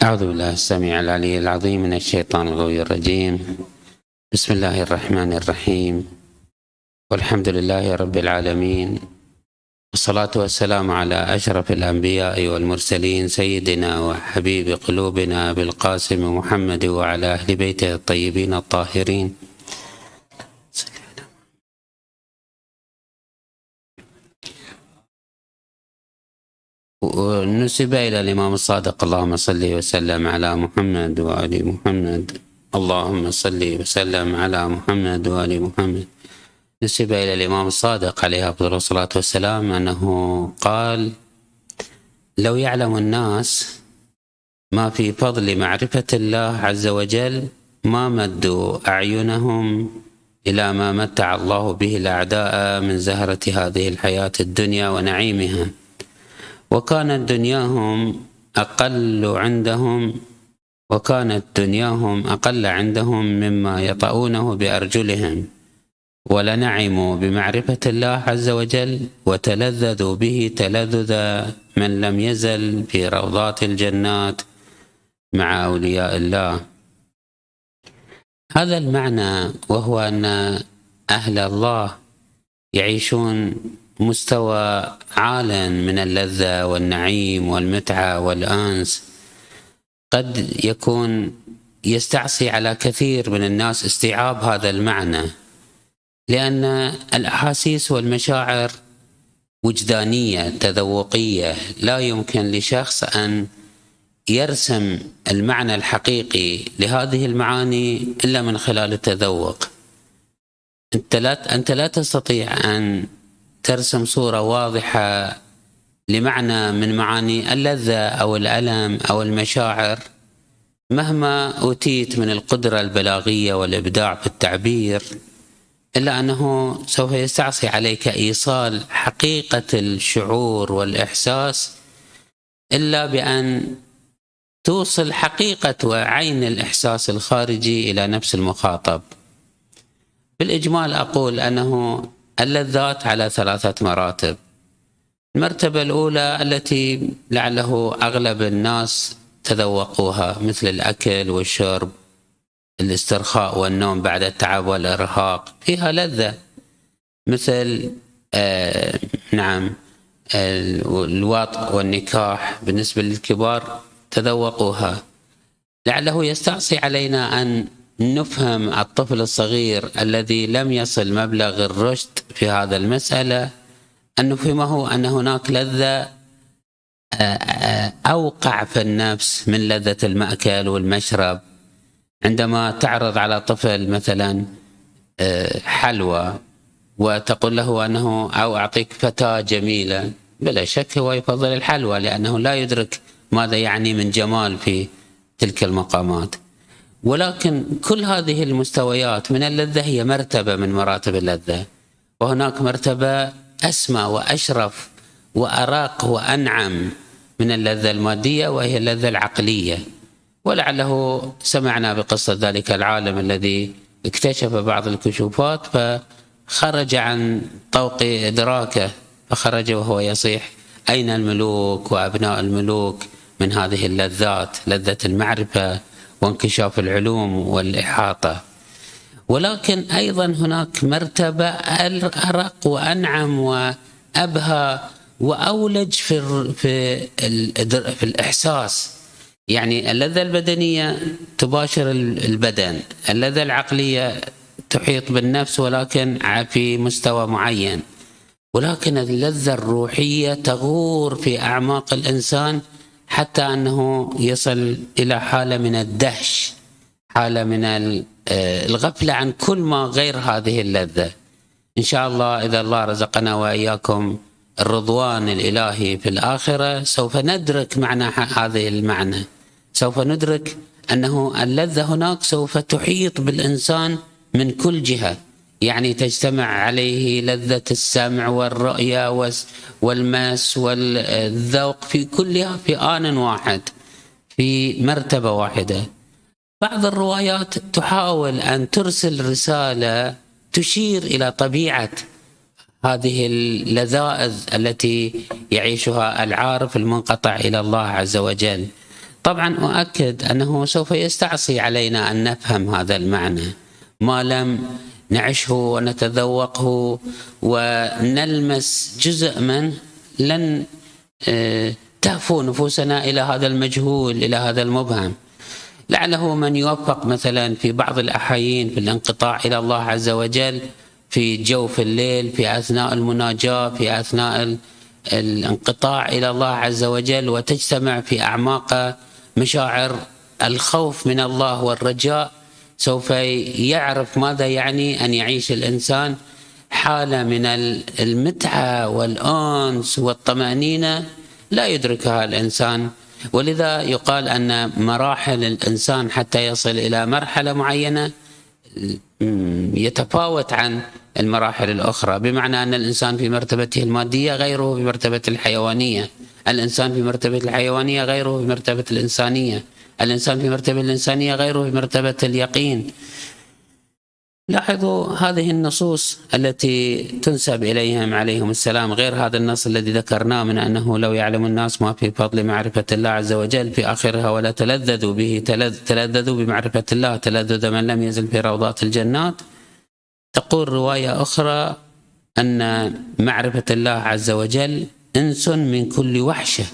أعوذ بالله السميع العلي العظيم من الشيطان الغوي الرجيم. بسم الله الرحمن الرحيم. والحمد لله رب العالمين. والصلاة والسلام على أشرف الأنبياء والمرسلين سيدنا وحبيب قلوبنا بالقاسم محمد وعلى أهل بيته الطيبين الطاهرين. ونسب إلى الإمام الصادق. اللهم صل وسلم على محمد وآل محمد. اللهم صل وسلم على محمد وآل محمد. نسب إلى الإمام الصادق عليه أفضل الصلاة والسلام أنه قال لو يعلم الناس ما في فضل معرفة الله عز وجل ما مدوا أعينهم إلى ما متع الله به الأعداء من زهرة هذه الحياة الدنيا ونعيمها. وكانت دنياهم أقل عندهم وكانت دنياهم أقل عندهم مما يطؤونه بأرجلهم. ولنعموا بمعرفة الله عز وجل وتلذذوا به تلذذ من لم يزل في روضات الجنات مع أولياء الله. هذا المعنى وهو أن أهل الله يعيشون مستوى عال من اللذة والنعيم والمتعة والأنس. قد يكون يستعصي على كثير من الناس استيعاب هذا المعنى لأن الأحاسيس والمشاعر وجدانية تذوقية. لا يمكن لشخص أن يرسم المعنى الحقيقي لهذه المعاني إلا من خلال التذوق. أنت لا أنت لا تستطيع أن ترسم صورة واضحة لمعنى من معاني اللذة أو الألم أو المشاعر مهما أوتيت من القدرة البلاغية والإبداع في التعبير إلا أنه سوف يستعصي عليك إيصال حقيقة الشعور والإحساس إلا بأن توصل حقيقة وعين الإحساس الخارجي إلى نفس المخاطب. بالإجمال أقول أنه اللذات على ثلاثة مراتب. المرتبة الأولى التي لعله أغلب الناس تذوقوها مثل الأكل والشرب الاسترخاء والنوم بعد التعب والإرهاق. فيها لذة مثل آه نعم الوطء والنكاح بالنسبة للكبار تذوقوها. لعله يستعصي علينا أن نفهم الطفل الصغير الذي لم يصل مبلغ الرشد في هذا المسألة أن نفهمه أن هناك لذة أوقع في النفس من لذة المأكل والمشرب. عندما تعرض على طفل مثلا حلوى وتقول له أنه أو أعطيك فتاة جميلة بلا شك هو يفضل الحلوى لأنه لا يدرك ماذا يعني من جمال في تلك المقامات. ولكن كل هذه المستويات من اللذة هي مرتبة من مراتب اللذة. وهناك مرتبة أسمى وأشرف وأراق وأنعم من اللذة المادية وهي اللذة العقلية. ولعله سمعنا بقصة ذلك العالم الذي اكتشف بعض الكشوفات فخرج عن طوق إدراكه فخرج وهو يصيح أين الملوك وأبناء الملوك من هذه اللذات لذة المعرفة وانكشاف العلوم والإحاطة؟ ولكن أيضا هناك مرتبة أرق وأنعم وأبهى وأولج في في في الإحساس. يعني اللذة البدنية تباشر البدن. اللذة العقلية تحيط بالنفس ولكن في مستوى معين. ولكن اللذة الروحية تغور في أعماق الإنسان حتى أنه يصل إلى حالة من الدهش حالة من الغفلة عن كل ما غير هذه اللذة. إن شاء الله إذا الله رزقنا وإياكم الرضوان الإلهي في الآخرة سوف ندرك معنى هذه المعنى. سوف ندرك أنه اللذة هناك سوف تحيط بالإنسان من كل جهة. يعني تجتمع عليه لذة السمع والرؤية والمس والذوق في كلها في آن واحد في مرتبة واحدة. بعض الروايات تحاول أن ترسل رسالة تشير إلى طبيعة هذه اللذائذ التي يعيشها العارف المنقطع إلى الله عز وجل. طبعا أؤكد أنه سوف يستعصي علينا أن نفهم هذا المعنى. ما لم نعشه ونتذوقه ونلمس جزء منه لن آه، تهفو نفوسنا إلى هذا المجهول إلى هذا المبهم. لعله من يوفق مثلا في بعض الأحايين في الانقطاع إلى الله عز وجل في جوف الليل في أثناء المناجاة في أثناء الانقطاع إلى الله عز وجل وتجتمع في أعماق مشاعر الخوف من الله والرجاء. سوف يعرف ماذا يعني أن يعيش الإنسان حالة من المتعة والأنس والطمأنينة. لا يدركها الإنسان. ولذا يقال أن مراحل الإنسان حتى يصل إلى مرحلة معينة يتفاوت عن المراحل الأخرى. بمعنى أن الإنسان في مرتبته المادية غيره في مرتبة الحيوانية. الإنسان في مرتبة الحيوانية غيره في مرتبة الإنسانية. الإنسان في مرتبة الإنسانية غيره في مرتبة اليقين. لاحظوا هذه النصوص التي تنسب إليهم عليهم السلام غير هذا النص الذي ذكرناه من أنه لو يعلم الناس ما في فضل معرفة الله عز وجل في آخرها ولا تلذذوا به تلذذوا بمعرفة الله تلذذ من لم يزل في روضات الجنات. تقول رواية أخرى أن معرفة الله عز وجل إنس من كل وحشة.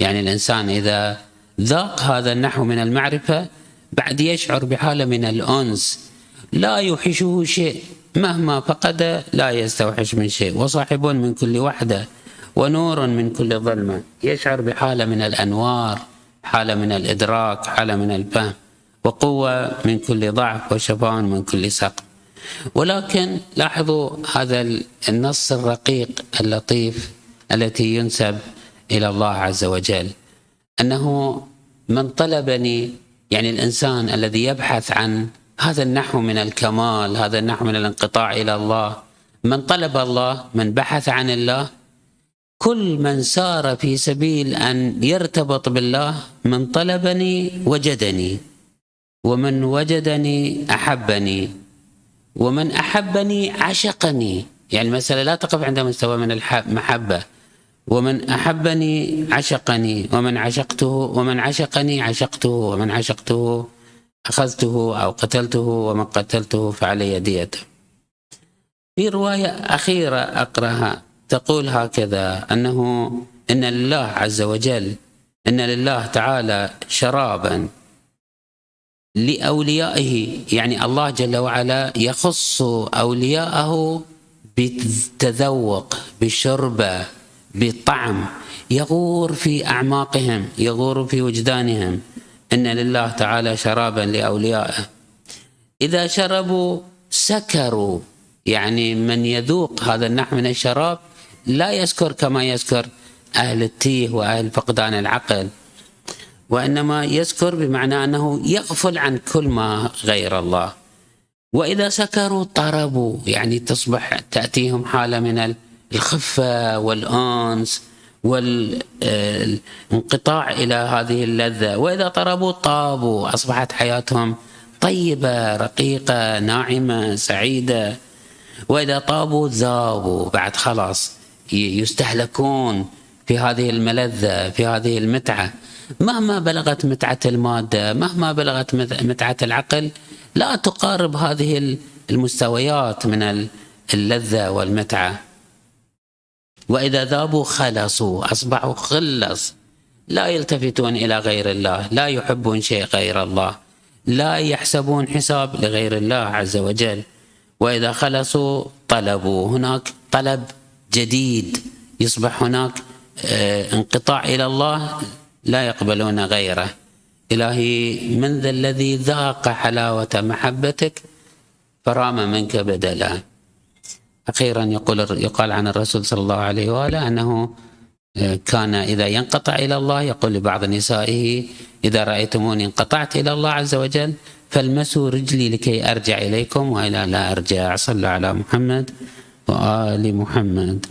يعني الإنسان إذا ذاق هذا النحو من المعرفة بعد يشعر بحالة من الأنس. لا يوحشه شيء. مهما فقد لا يستوحش من شيء. وصاحب من كل وحده ونور من كل ظلمة. يشعر بحالة من الأنوار حالة من الإدراك حالة من الفهم. وقوة من كل ضعف وشفاء من كل سقم ولكن لاحظوا هذا النص الرقيق اللطيف التي ينسب إلى الله عز وجل. أنه من طلبني يعني الإنسان الذي يبحث عن هذا النحو من الكمال هذا النحو من الانقطاع إلى الله. من طلب الله من بحث عن الله كل من سار في سبيل أن يرتبط بالله من طلبني وجدني. ومن وجدني أحبني. ومن أحبني عشقني. يعني المسألة لا تقف عند مستوى من المحبه ومن أحبني عشقني. ومن عشقته ومن عشقني عشقته. ومن عشقته أخذته أو قتلته ومن قتلته فعلي ديته. في رواية أخيرة أقرأها تقول هكذا أنه إن لله عز وجل إن لله تعالى شرابا لأوليائه يعني الله جل وعلا يخص أولياءه بالتذوق بشربه بطعم يغور في أعماقهم يغور في وجدانهم. إن لله تعالى شرابا لأوليائه. إذا شربوا سكروا. يعني من يذوق هذا النحو من الشراب لا يسكر كما يسكر أهل التيه وأهل فقدان العقل. وإنما يسكر بمعنى أنه يغفل عن كل ما غير الله. وإذا سكروا طربوا. يعني تصبح تأتيهم حالة من الخفة والأنس. والانقطاع إلى هذه اللذة. وإذا طربوا طابوا أصبحت حياتهم طيبة رقيقة ناعمة سعيدة. وإذا طابوا ذابوا بعد خلاص يستهلكون في هذه الملذة في هذه المتعة. مهما بلغت متعة المادة مهما بلغت متعة العقل لا تقارب هذه المستويات من اللذة والمتعة. وإذا ذابوا خلصوا أصبحوا خلص. لا يلتفتون إلى غير الله لا يحبون شيء غير الله لا يحسبون حساب لغير الله عز وجل. وإذا خلصوا طلبوا. هناك طلب جديد يصبح هناك آه، انقطاع إلى الله لا يقبلون غيره. إلهي من ذا الذي ذاق حلاوة محبتك؟ فرام منك بدلا. أخيرا يقول يقال عن الرسول صلى الله عليه وآله أنه آه، كان إذا ينقطع إلى الله يقول لبعض نسائه إذا رأيتموني انقطعت إلى الله عز وجل فالمسوا رجلي لكي أرجع إليكم وإلى لا أرجع صلى على محمد وآل محمد.